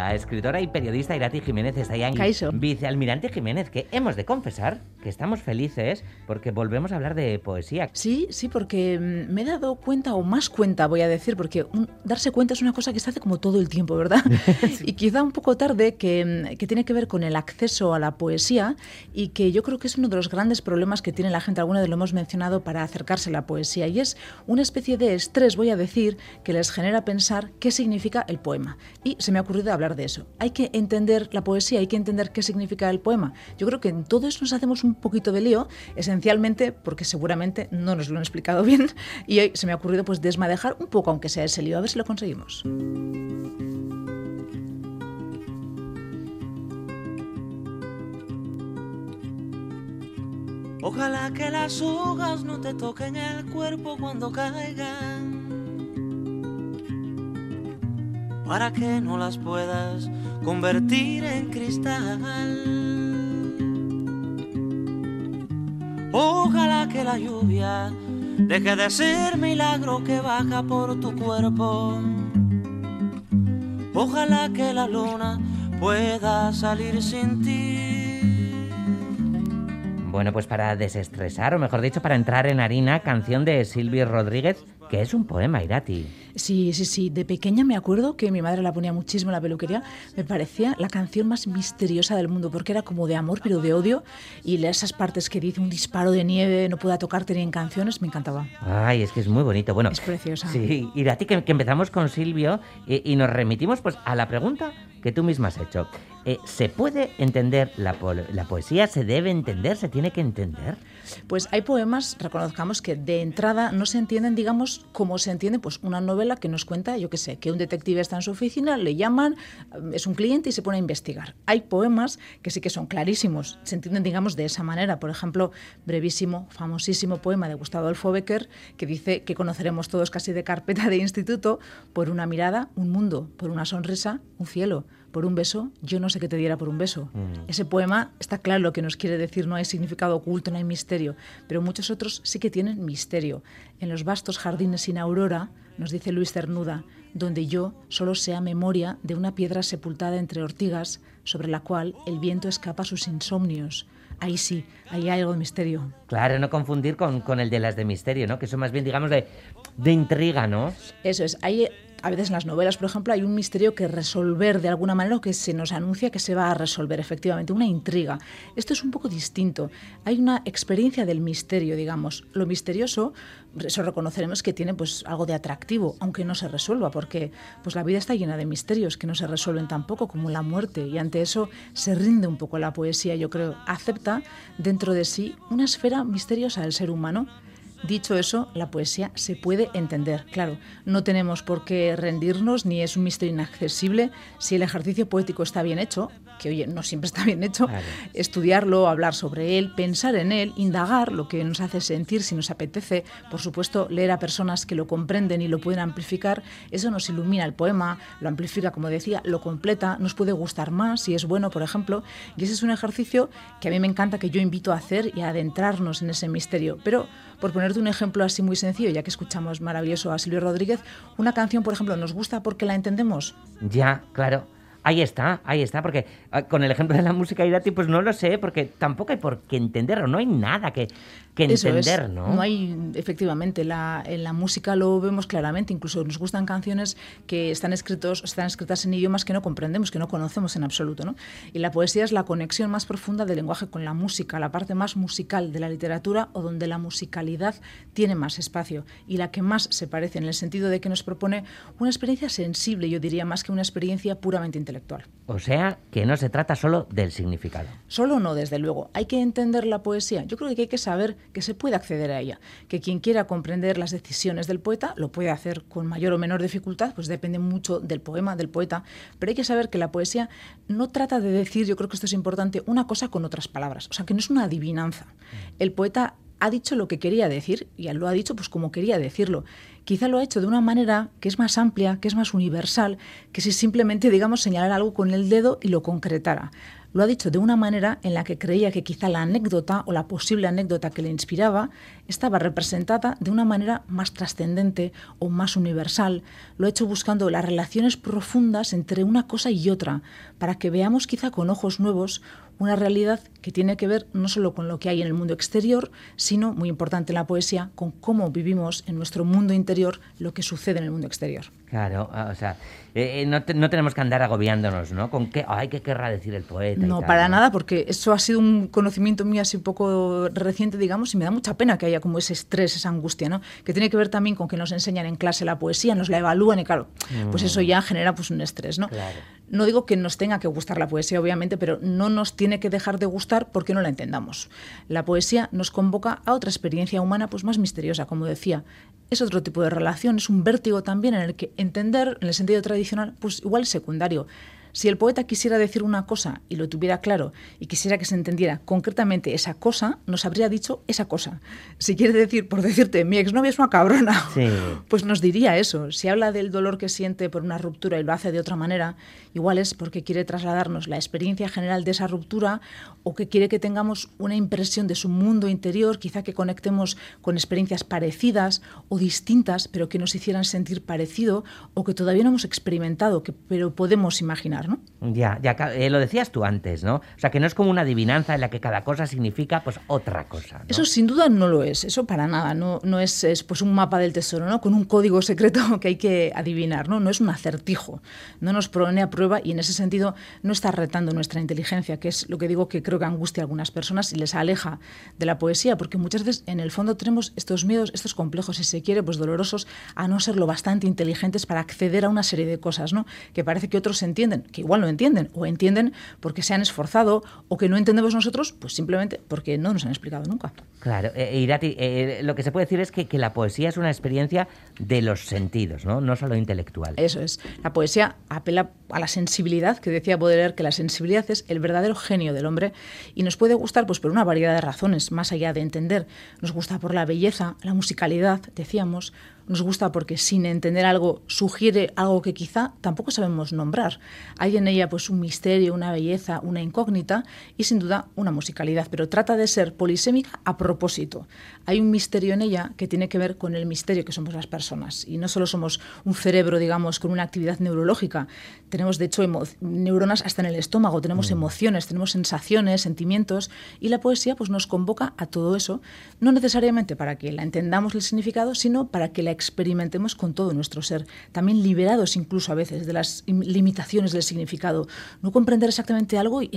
la escritora y periodista Irati Jiménez está. Vicealmirante Jiménez, que hemos de confesar que estamos felices porque volvemos a hablar de poesía. Sí, sí, porque mm, me he dado cuenta, o más cuenta voy a decir, porque un- darse cuenta es una cosa que se hace como todo el tiempo, ¿verdad? Y quizá un poco tarde, que, mm, que tiene que ver con el acceso a la poesía y que yo creo que es uno de los grandes problemas que tiene la gente, alguna de lo hemos mencionado, para acercarse a la poesía. Y es una especie de estrés, voy a decir, que les genera pensar qué significa el poema. Y se me ha ocurrido hablar de eso. Hay que entender la poesía, hay que entender qué significa el poema. Yo creo que en todo eso nos hacemos un poquito de lío, esencialmente porque seguramente no nos lo han explicado bien y hoy se me ha ocurrido pues desmadejar un poco, aunque sea ese lío, a ver si lo conseguimos. Ojalá que las hojas no te toquen el cuerpo cuando caigan. Para que no las puedas convertir en cristal. Ojalá que la lluvia deje de ser milagro que baja por tu cuerpo. Ojalá que la luna pueda salir sin ti. Bueno, pues para desestresar, o mejor dicho, para entrar en harina, canción de Silvio Rodríguez, que es un poema, Irati. Sí, sí, sí. De pequeña me acuerdo que mi madre la ponía muchísimo en la peluquería. Me parecía la canción más misteriosa del mundo porque era como de amor, pero de odio. Y esas partes que dice un disparo de nieve, no pueda tocarte ni en canciones, me encantaba. Ay, es que es muy bonito. Bueno, Es preciosa. Sí, Irati, que, que empezamos con Silvio y, y nos remitimos pues a la pregunta que tú misma has hecho. Eh, ¿Se puede entender la, po- la poesía? ¿Se debe entender? ¿Se tiene que entender? Pues hay poemas, reconozcamos que de entrada no se entienden, digamos, como se entiende pues una novela que nos cuenta, yo qué sé, que un detective está en su oficina, le llaman, eh, es un cliente y se pone a investigar. Hay poemas que sí que son clarísimos, se entienden, digamos, de esa manera. Por ejemplo, brevísimo, famosísimo poema de Gustavo Adolfo Becker que dice que conoceremos todos casi de carpeta de instituto por una mirada, un mundo, por una sonrisa, un cielo. Por un beso, yo no sé qué te diera por un beso. Ese poema está claro lo que nos quiere decir, no hay significado oculto, no hay misterio, pero muchos otros sí que tienen misterio. En los vastos jardines sin aurora, nos dice Luis Cernuda, donde yo solo sea memoria de una piedra sepultada entre ortigas, sobre la cual el viento escapa sus insomnios. Ahí sí, ahí hay algo de misterio. Claro, no confundir con, con el de las de misterio, ¿no? Que son más bien, digamos, de, de intriga, ¿no? Eso es, hay a veces en las novelas, por ejemplo, hay un misterio que resolver de alguna manera o que se nos anuncia que se va a resolver, efectivamente, una intriga. Esto es un poco distinto. Hay una experiencia del misterio, digamos. Lo misterioso, eso reconoceremos que tiene pues algo de atractivo, aunque no se resuelva, porque pues la vida está llena de misterios que no se resuelven tampoco, como la muerte, y ante eso se rinde un poco la poesía, yo creo. Acepta dentro de sí una esfera misteriosa del ser humano Dicho eso, la poesía se puede entender. Claro, no tenemos por qué rendirnos ni es un misterio inaccesible si el ejercicio poético está bien hecho, que oye, no siempre está bien hecho, estudiarlo, hablar sobre él, pensar en él, indagar lo que nos hace sentir si nos apetece, por supuesto, leer a personas que lo comprenden y lo pueden amplificar, eso nos ilumina el poema, lo amplifica, como decía, lo completa, nos puede gustar más si es bueno, por ejemplo, y ese es un ejercicio que a mí me encanta que yo invito a hacer y a adentrarnos en ese misterio. Pero, por ponerte un ejemplo así muy sencillo, ya que escuchamos maravilloso a Silvio Rodríguez, una canción, por ejemplo, ¿nos gusta porque la entendemos? Ya, claro. Ahí está, ahí está, porque ah, con el ejemplo de la música Irati, pues no lo sé, porque tampoco hay por qué entenderlo, no hay nada que, que Eso es. entender, ¿no? hay, efectivamente, la, en la música lo vemos claramente, incluso nos gustan canciones que están, escritos, están escritas en idiomas que no comprendemos, que no conocemos en absoluto. ¿no? Y la poesía es la conexión más profunda del lenguaje con la música, la parte más musical de la literatura o donde la musicalidad tiene más espacio y la que más se parece en el sentido de que nos propone una experiencia sensible, yo diría, más que una experiencia puramente intelectual. O sea, que no se trata solo del significado. Solo no, desde luego. Hay que entender la poesía. Yo creo que hay que saber que se puede acceder a ella. Que quien quiera comprender las decisiones del poeta lo puede hacer con mayor o menor dificultad, pues depende mucho del poema, del poeta. Pero hay que saber que la poesía no trata de decir, yo creo que esto es importante, una cosa con otras palabras. O sea, que no es una adivinanza. El poeta ha dicho lo que quería decir y lo ha dicho pues como quería decirlo. quizá lo ha hecho de una manera que es más amplia, que es más universal, que si simplemente, digamos, señalar algo con el dedo y lo concretara. Lo ha dicho de una manera en la que creía que quizá la anécdota o la posible anécdota que le inspiraba estaba representada de una manera más trascendente o más universal. Lo ha hecho buscando las relaciones profundas entre una cosa y otra, para que veamos quizá con ojos nuevos una realidad que tiene que ver no solo con lo que hay en el mundo exterior, sino, muy importante en la poesía, con cómo vivimos en nuestro mundo interior lo que sucede en el mundo exterior. Claro, o sea, eh, eh, no, no, tenemos que andar agobiándonos, ¿no? Con qué, ay, qué querrá decir el poeta. No, para nada, porque eso ha sido un conocimiento mío así un poco reciente, digamos, y me da mucha pena que haya como ese estrés, esa angustia, ¿no? Que tiene que ver también con que nos enseñan en clase la poesía, nos la evalúan y claro, pues eso mm. ya genera pues un estrés, ¿no? Claro. No digo que nos tenga que gustar la poesía, obviamente, pero no nos tiene que dejar de gustar porque no la entendamos. La poesía nos convoca a otra experiencia humana pues más misteriosa, como decía. Es otro tipo de relación, es un vértigo también en el que entender, en el sentido tradicional, pues igual secundario. Si el poeta quisiera decir una cosa y lo tuviera claro y quisiera que se entendiera concretamente esa cosa, nos habría dicho esa cosa. Si quiere decir, por decirte, mi exnovia es una cabrona, pues nos diría eso. Si habla del dolor que siente por una ruptura y lo hace de otra manera, igual es porque quiere trasladarnos la experiencia general de esa ruptura o que quiere que tengamos una impresión de su mundo interior, quizá que conectemos con experiencias parecidas o distintas, pero que nos hicieran sentir parecido o que todavía no hemos experimentado, que, pero podemos imaginar. ¿No? Ya, ya eh, lo decías tú antes, ¿no? O sea, que no es como una adivinanza en la que cada cosa significa pues otra cosa. Eso sin duda no lo es, eso para nada, no, no es, pues un mapa del tesoro, ¿no? Con un código secreto que hay que adivinar, ¿no? No es un acertijo, no nos pone a prueba y en ese sentido no está retando nuestra inteligencia, que es lo que digo que creo que angustia a algunas personas y les aleja de la poesía, porque muchas veces en el fondo tenemos estos miedos, estos complejos, si se quiere, pues dolorosos, a no ser lo bastante inteligentes para acceder a una serie de cosas, ¿no? Que parece que otros entienden, que igual no entienden, o entienden porque se han esforzado, o que no entendemos nosotros, pues simplemente porque no nos han explicado nunca. Claro, eh, Irati, eh, lo que se puede decir es que, que, la poesía es una experiencia de los sentidos, ¿no? no solo intelectual. Eso es. La poesía apela a la sensibilidad, que decía Baudelaire que la sensibilidad es el verdadero genio del hombre y nos puede gustar pues, por una variedad de razones, más allá de entender. Nos gusta por la belleza, la musicalidad, decíamos, nos gusta porque sin entender algo sugiere algo que quizá tampoco sabemos nombrar. Hay en ella pues un misterio, una belleza, una incógnita y sin duda una musicalidad, pero trata de ser polisémica a propósito. Hay un misterio en ella que tiene que ver con el misterio que somos las personas y no solo somos un cerebro, digamos, con una actividad neurológica, tenemos de hecho neuronas hasta en el estómago, tenemos mm. emociones, tenemos sensaciones, sentimientos y la poesía pues nos convoca a todo eso, no necesariamente para que la entendamos el significado, sino para que la experimentemos con todo nuestro ser, también liberados incluso a veces de las limitaciones del significado, no comprender exactamente algo y,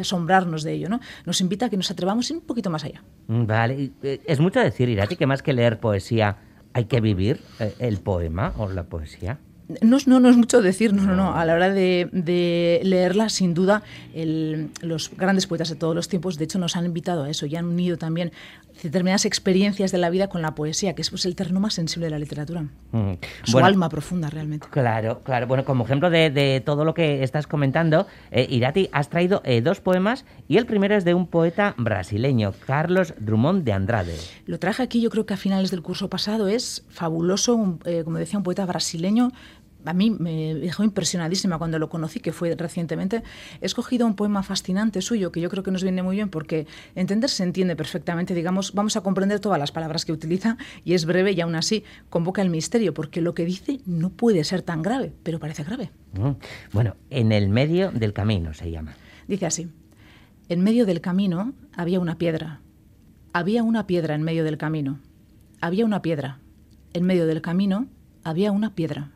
asombrarnos de ello, ¿no? Nos invita a que nos atrevamos un poquito más allá. Mm, vale, eh, es mucho decir, Irati, que más que leer poesía hay que vivir eh, el poema o la poesía. No, no, no, es mucho decir, no, no, no. A la hora de, leerla, sin duda, los grandes poetas de todos los tiempos, de hecho, nos han invitado a eso y han unido también determinadas experiencias de la vida con la poesía, que es pues, el terreno más sensible de la literatura. Su alma profunda, realmente. Claro, claro. Bueno, como ejemplo de, todo lo que estás comentando, eh, Irati, has traído eh, dos poemas y el primero es de un poeta brasileño, Carlos Drummond de Andrade. Lo traje aquí, yo creo que a finales del curso pasado, es fabuloso, eh, como decía, un poeta brasileño a mí me dejó impresionadísima cuando lo conocí, que fue recientemente. He escogido un poema fascinante suyo que yo creo que nos viene muy bien porque entender se entiende perfectamente. Digamos, vamos a comprender todas las palabras que utiliza y es breve y aún así convoca el misterio porque lo que dice no puede ser tan grave, pero parece grave. Mm. Bueno, en el medio del camino se llama. Dice así: En medio del camino había una piedra. Había una piedra en medio del camino. Había una piedra. En medio del camino había una piedra.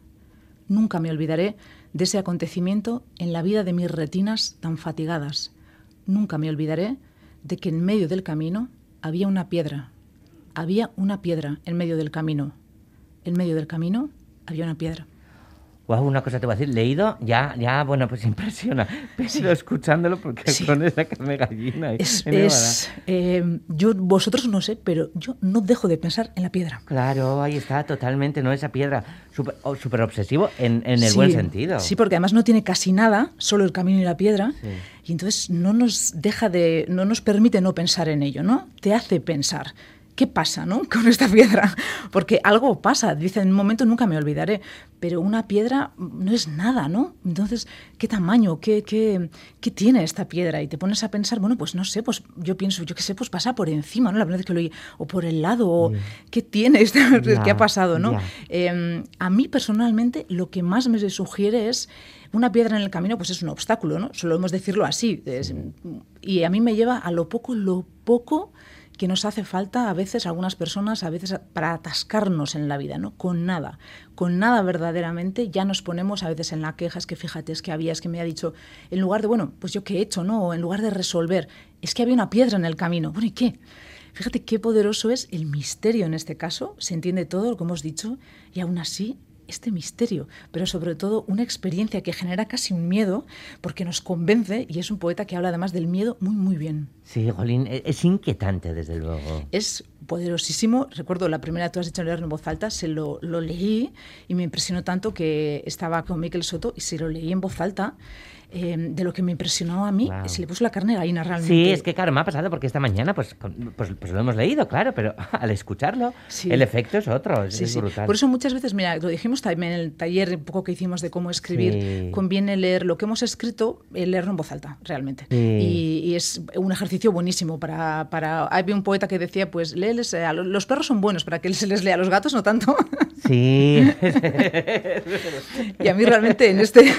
Nunca me olvidaré de ese acontecimiento en la vida de mis retinas tan fatigadas. Nunca me olvidaré de que en medio del camino había una piedra. Había una piedra en medio del camino. En medio del camino había una piedra. Wow, una cosa te voy a decir, leído, ya, ya, bueno, pues impresiona, pero escuchándolo porque con esa carne gallina. Es, es eh, yo, vosotros no sé, pero yo no dejo de pensar en la piedra. Claro, ahí está, totalmente, ¿no? Esa piedra, súper oh, super obsesivo en, en el buen sentido. Sí, porque además no tiene casi nada, solo el camino y la piedra, y entonces no nos deja de, no nos permite no pensar en ello, ¿no? Te hace pensar ¿qué pasa ¿no? con esta piedra? Porque algo pasa, dice, en un momento nunca me olvidaré, pero una piedra no es nada, ¿no? Entonces, ¿qué tamaño, qué, qué, qué tiene esta piedra? Y te pones a pensar, bueno, pues no sé, pues yo pienso, yo qué sé, pues pasa por encima, ¿no? La primera vez que lo oí, o por el lado, o qué tiene, qué ha pasado, ¿no? Eh, a mí personalmente lo que más me sugiere es una piedra en el camino pues es un obstáculo, ¿no? Solemos decirlo así. y a mí me lleva a lo poco, lo poco que nos hace falta a veces algunas personas, a veces para atascarnos en la vida, ¿no? Con nada, con nada verdaderamente, ya nos ponemos a veces en la queja, es que fíjate, es que había, es que me ha dicho, en lugar de, bueno, pues yo qué he hecho, ¿no? O en lugar de resolver, es que había una piedra en el camino, bueno, ¿y qué? Fíjate qué poderoso es el misterio en este caso, se entiende todo que hemos dicho y aún así este misterio, pero sobre todo una experiencia que genera casi un miedo porque nos convence y es un poeta que habla además del miedo muy muy bien. Sí, Jolín, e-, es inquietante desde luego. Es poderosísimo. Recuerdo la primera que tú has dicho leer en voz alta, se lo, lo leí y me impresionó tanto que estaba con Miquel Soto y se lo leí en voz alta Em, de lo que me impresionó a mí, se le puso la carne gallina realmente. Sí, es que claro, me ha pasado porque esta mañana pues, pues, pues lo hemos leído, claro, pero al escucharlo el efecto es otro, es, brutal. Por eso muchas veces, mira, lo dijimos también en el taller un poco que hicimos de cómo escribir, conviene leer lo que hemos escrito, eh, leerlo en voz alta, realmente. Y, es un ejercicio buenísimo para, para... Había un poeta que decía, pues a los perros son buenos para que se les lea, a los gatos no tanto. Sí. y a mí realmente en este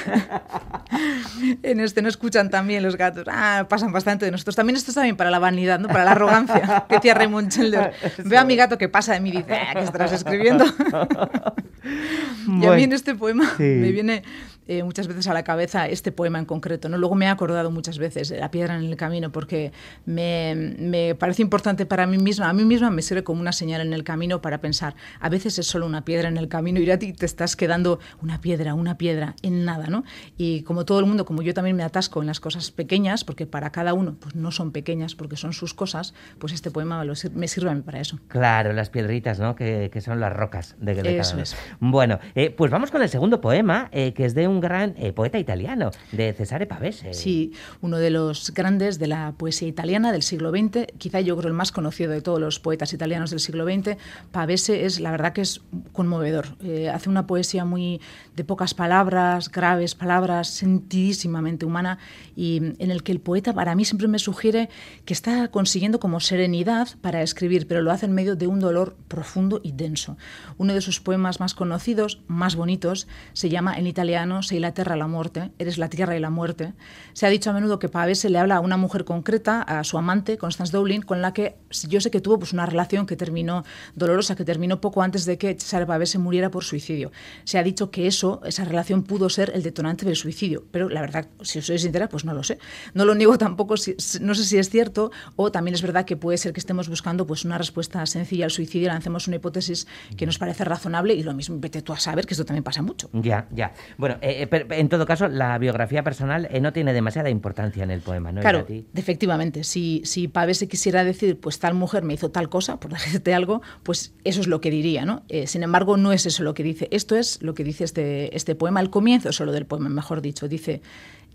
en este no escuchan también los gatos. Ah, pasan bastante de nosotros. También esto está bien para la vanidad, ¿no? Para la arrogancia. Que decía Raymond Chandler. Veo a mi gato que pasa de mí y dice, ah, ¿qué estás escribiendo? y a mí en este poema me viene eh, muchas veces a la cabeza este poema en concreto. ¿no? Luego me he acordado muchas veces de La piedra en el camino porque me, me, parece importante para mí misma. A mí misma me sirve como una señal en el camino para pensar. A veces es solo una piedra en el camino y a ti te estás quedando una piedra, una piedra, en nada. ¿no? Y como todo el mundo, como yo también me atasco en las cosas pequeñas, porque para cada uno pues no son pequeñas porque son sus cosas, pues este poema me sirve a mí para eso. Claro, las piedritas, ¿no? que, que son las rocas de, de eso Es. Bueno, eh, pues vamos con el segundo poema, eh, que es de un un gran eh, poeta italiano, de Cesare Pavese. Sí, uno de los grandes de la poesía italiana del siglo XX, quizá yo creo el más conocido de todos los poetas italianos del siglo XX. Pavese es, la verdad que es conmovedor. Eh, hace una poesía muy de pocas palabras, graves palabras, sentidísimamente humana, y en el que el poeta para mí siempre me sugiere que está consiguiendo como serenidad para escribir, pero lo hace en medio de un dolor profundo y denso. Uno de sus poemas más conocidos, más bonitos, se llama en italiano y la tierra la muerte, eres la tierra y la muerte. Se ha dicho a menudo que Pavese le habla a una mujer concreta, a su amante, Constance Dowling, con la que yo sé que tuvo pues, una relación que terminó dolorosa, que terminó poco antes de que Cesare Pavese muriera por suicidio. Se ha dicho que eso, esa relación pudo ser el detonante del suicidio, pero la verdad, si os soy sincera, pues no lo sé. No lo niego tampoco, no sé si es cierto, o también es verdad que puede ser que estemos buscando pues, una respuesta sencilla al suicidio, lancemos una hipótesis que nos parece razonable y lo mismo, vete tú a saber que esto también pasa mucho. Ya, ya. Bueno, eh, eh, en todo caso, la biografía personal eh, no tiene demasiada importancia en el poema, ¿no? Claro, efectivamente. Si, si Pavese quisiera decir, pues tal mujer me hizo tal cosa, por decirte algo, pues eso es lo que diría, ¿no? Eh, sin embargo, no es eso lo que dice. Esto es lo que dice este, este poema, el comienzo solo del poema, mejor dicho. Dice,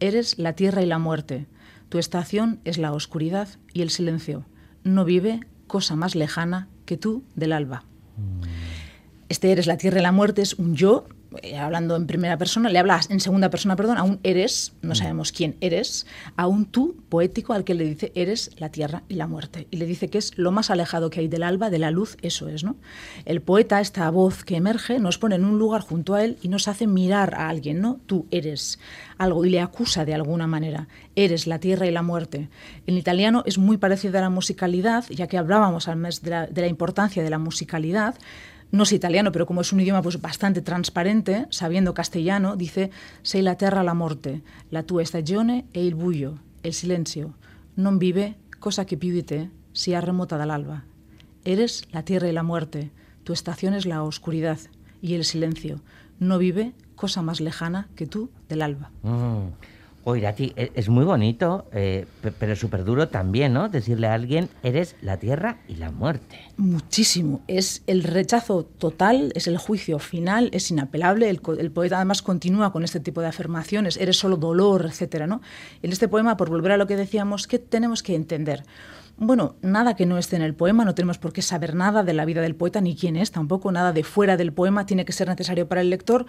eres la tierra y la muerte. Tu estación es la oscuridad y el silencio. No vive cosa más lejana que tú del alba. Mm. Este eres la tierra y la muerte es un yo eh, hablando en primera persona, le hablas en segunda persona, perdón, a un eres, no mm. sabemos quién eres, a un tú poético al que le dice eres la tierra y la muerte. Y le dice que es lo más alejado que hay del alba, de la luz, eso es, ¿no? El poeta, esta voz que emerge, nos pone en un lugar junto a él y nos hace mirar a alguien, ¿no? Tú eres algo y le acusa de alguna manera. Eres la tierra y la muerte. En italiano es muy parecido a la musicalidad, ya que hablábamos al mes de la, de la importancia de la musicalidad no es italiano, pero como es un idioma pues, bastante transparente, sabiendo castellano, dice sei la terra la morte, la tua stagione e il buio, el silencio. Non vive cosa que più di te sia remota dall'alba. Eres la tierra y la muerte, tu estación es la oscuridad y el silencio. No vive cosa más lejana que tú del alba. Mm. Oye, ti e, es muy bonito, eh, pero súper duro también, ¿no? Decirle a alguien, eres la tierra y la muerte. Muchísimo. Es el rechazo total, es el juicio final, es inapelable. El, poeta además continúa con este tipo de afirmaciones, eres solo dolor, etcétera, ¿no? En este poema, por volver a lo que decíamos, ¿qué tenemos que entender? Bueno, nada que no esté en el poema, no tenemos por qué saber nada de la vida del poeta ni quién es, tampoco nada de fuera del poema tiene que ser necesario para el lector,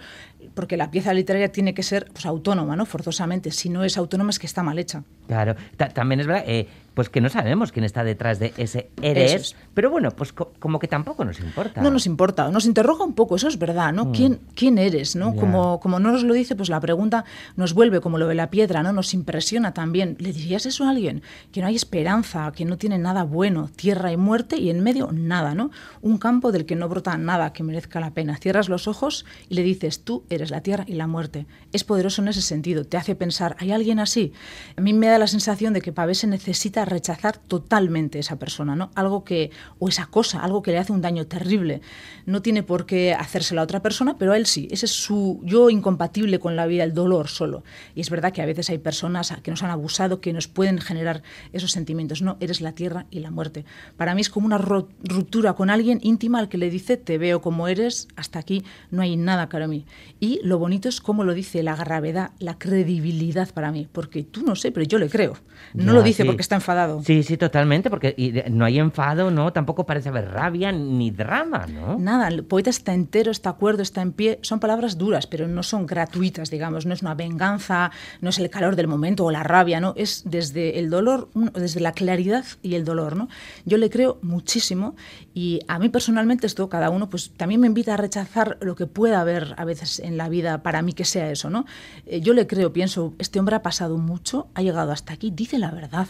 porque la pieza literaria tiene que ser pues, autónoma, ¿no? Forzosamente. Si no es autónoma es que está mal hecha. Claro, también es verdad, eh, pues que no sabemos quién está detrás de ese eres, pero bueno, pues como que tampoco nos importa. No nos importa, nos interroga un poco, eso es verdad, ¿no? Mm. ¿Quién, ¿Quién eres, no? Como, como no nos lo dice, pues la pregunta nos vuelve como lo de la piedra, ¿no? Nos impresiona también. ¿Le dirías eso a alguien? Que no hay esperanza, que no tiene nada bueno, tierra y muerte y en medio nada, ¿no? Un campo del que no brota nada que merezca la pena. Cierras los ojos y le dices, tú eres la tierra y la muerte. Es poderoso en ese sentido, te hace pensar, ¿hay alguien así? A mí me da la sensación de que Pavese necesita rechazar totalmente esa persona, ¿no? Algo que, o esa cosa, algo que le hace un daño terrible. No tiene por qué hacérselo a otra persona, pero a él sí. Ese es su yo incompatible con la vida, el dolor solo. Y es verdad que a veces hay personas que nos han abusado, que nos pueden generar esos sentimientos. No, eres la tierra y la muerte. Para mí es como una ruptura con alguien íntima al que le dice, te veo como eres, hasta aquí no hay nada para mí. Y lo bonito es cómo lo dice, la gravedad, la credibilidad para mí, porque tú no sé, pero yo le creo. No lo dice porque está enfadado. Sí, sí, totalmente, porque no hay enfado, ¿no? Tampoco parece haber rabia ni drama, ¿no? Nada, el poeta está entero, está acuerdo, está en pie. Son palabras duras, pero no son gratuitas, digamos. No es una venganza, no es el calor del momento o la rabia, ¿no? Es desde el dolor, desde la claridad y el dolor, ¿no? Yo le creo muchísimo y a mí personalmente esto, cada uno, pues también me invita a rechazar lo que pueda haber a veces en la vida para mí que sea eso, ¿no? Eh, yo le creo, pienso, este hombre ha pasado mucho, ha llegado hasta aquí, dice la verdad,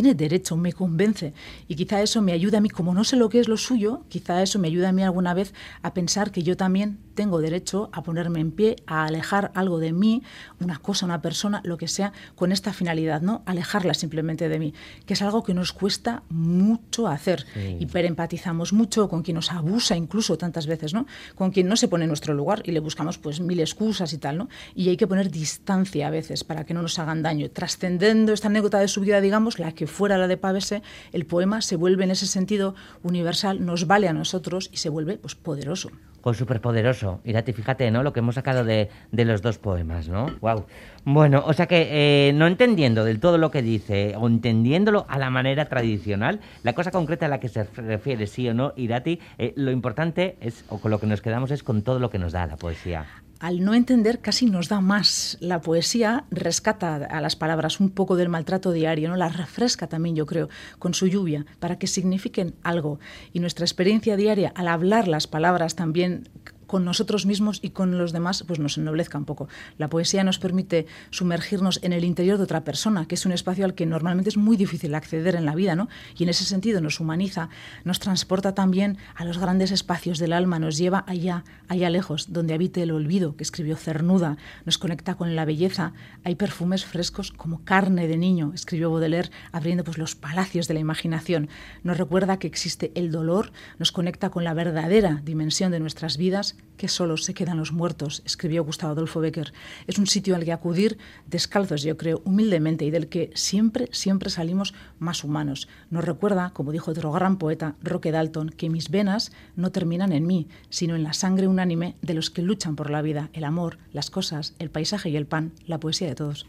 tiene derecho, me convence. Y quizá eso me ayude a mí, como no sé lo que es lo suyo, quizá eso me ayude a mí alguna vez a pensar que yo también tengo derecho a ponerme en pie, a alejar algo de mí, una cosa, una persona, lo que sea, con esta finalidad, ¿no? Alejarla simplemente de mí, que es algo que nos cuesta mucho hacer. y Hiperempatizamos mucho con quien nos abusa incluso tantas veces, ¿no? Con quien no se pone en nuestro lugar y le buscamos pues mil excusas y tal, ¿no? Y hay que poner distancia a veces para que no nos hagan daño. Trascendiendo esta anécdota de su vida, digamos, la que fuera la de Pavese, el poema se vuelve en ese sentido universal, nos vale a nosotros y se vuelve pues poderoso. Pues superpoderoso. Irati, fíjate, ¿no? Lo que hemos sacado de, los dos poemas, ¿no? Wow. Bueno, o sea que eh, no entendiendo del todo lo que dice, o entendiéndolo a la manera tradicional, la cosa concreta a la que se refiere, sí o no, Irati, eh, lo importante es, o con lo que nos quedamos es con todo lo que nos da la poesía al no entender casi nos da más. La poesía rescata a las palabras un poco del maltrato diario, ¿no? las refresca también, yo creo, con su lluvia, para que signifiquen algo. Y nuestra experiencia diaria, al hablar las palabras también con nosotros mismos y con los demás, pues nos ennoblezca un poco. La poesía nos permite sumergirnos en el interior de otra persona, que es un espacio al que normalmente es muy difícil acceder en la vida, ¿no? Y en ese sentido nos humaniza, nos transporta también a los grandes espacios del alma, nos lleva allá, allá lejos, donde habite el olvido, que escribió Cernuda, nos conecta con la belleza. Hay perfumes frescos como carne de niño, escribió Baudelaire, abriendo pues los palacios de la imaginación. Nos recuerda que existe el dolor, nos conecta con la verdadera dimensión de nuestras vidas que solo se quedan los muertos, escribió Gustavo Adolfo Becker. Es un sitio al que acudir descalzos, yo creo, humildemente y del que siempre, siempre salimos más humanos. Nos recuerda, como dijo otro gran poeta, Roque Dalton, que mis venas no terminan en mí, sino en la sangre unánime de los que luchan por la vida, el amor, las cosas, el paisaje y el pan, la poesía de todos.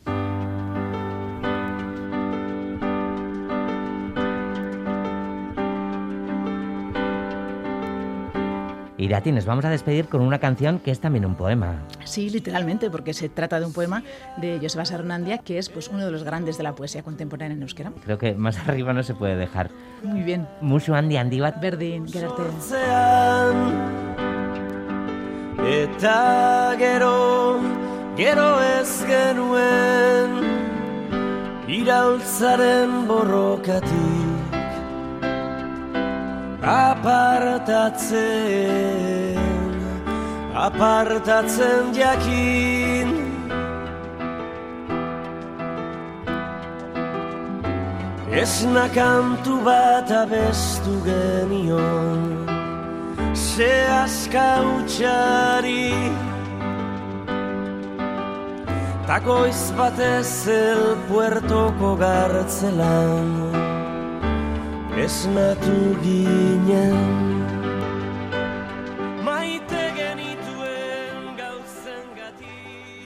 Irati, nos vamos a despedir con una canción que es también un poema. Sí, literalmente, porque se trata de un poema de Joseba Sarnandia, que es pues, uno de los grandes de la poesía contemporánea en euskera. Creo que más arriba no se puede dejar. Muy bien. Mucho andi handi bat. Berdin, gerarte. Eta gero, gero ez genuen Iraultzaren borrokatik apartatzen apartatzen jakin. Ez nakantu bat abestu genion Se aska utxari. Takoiz batez el puertoko gartzelan esnatu ginen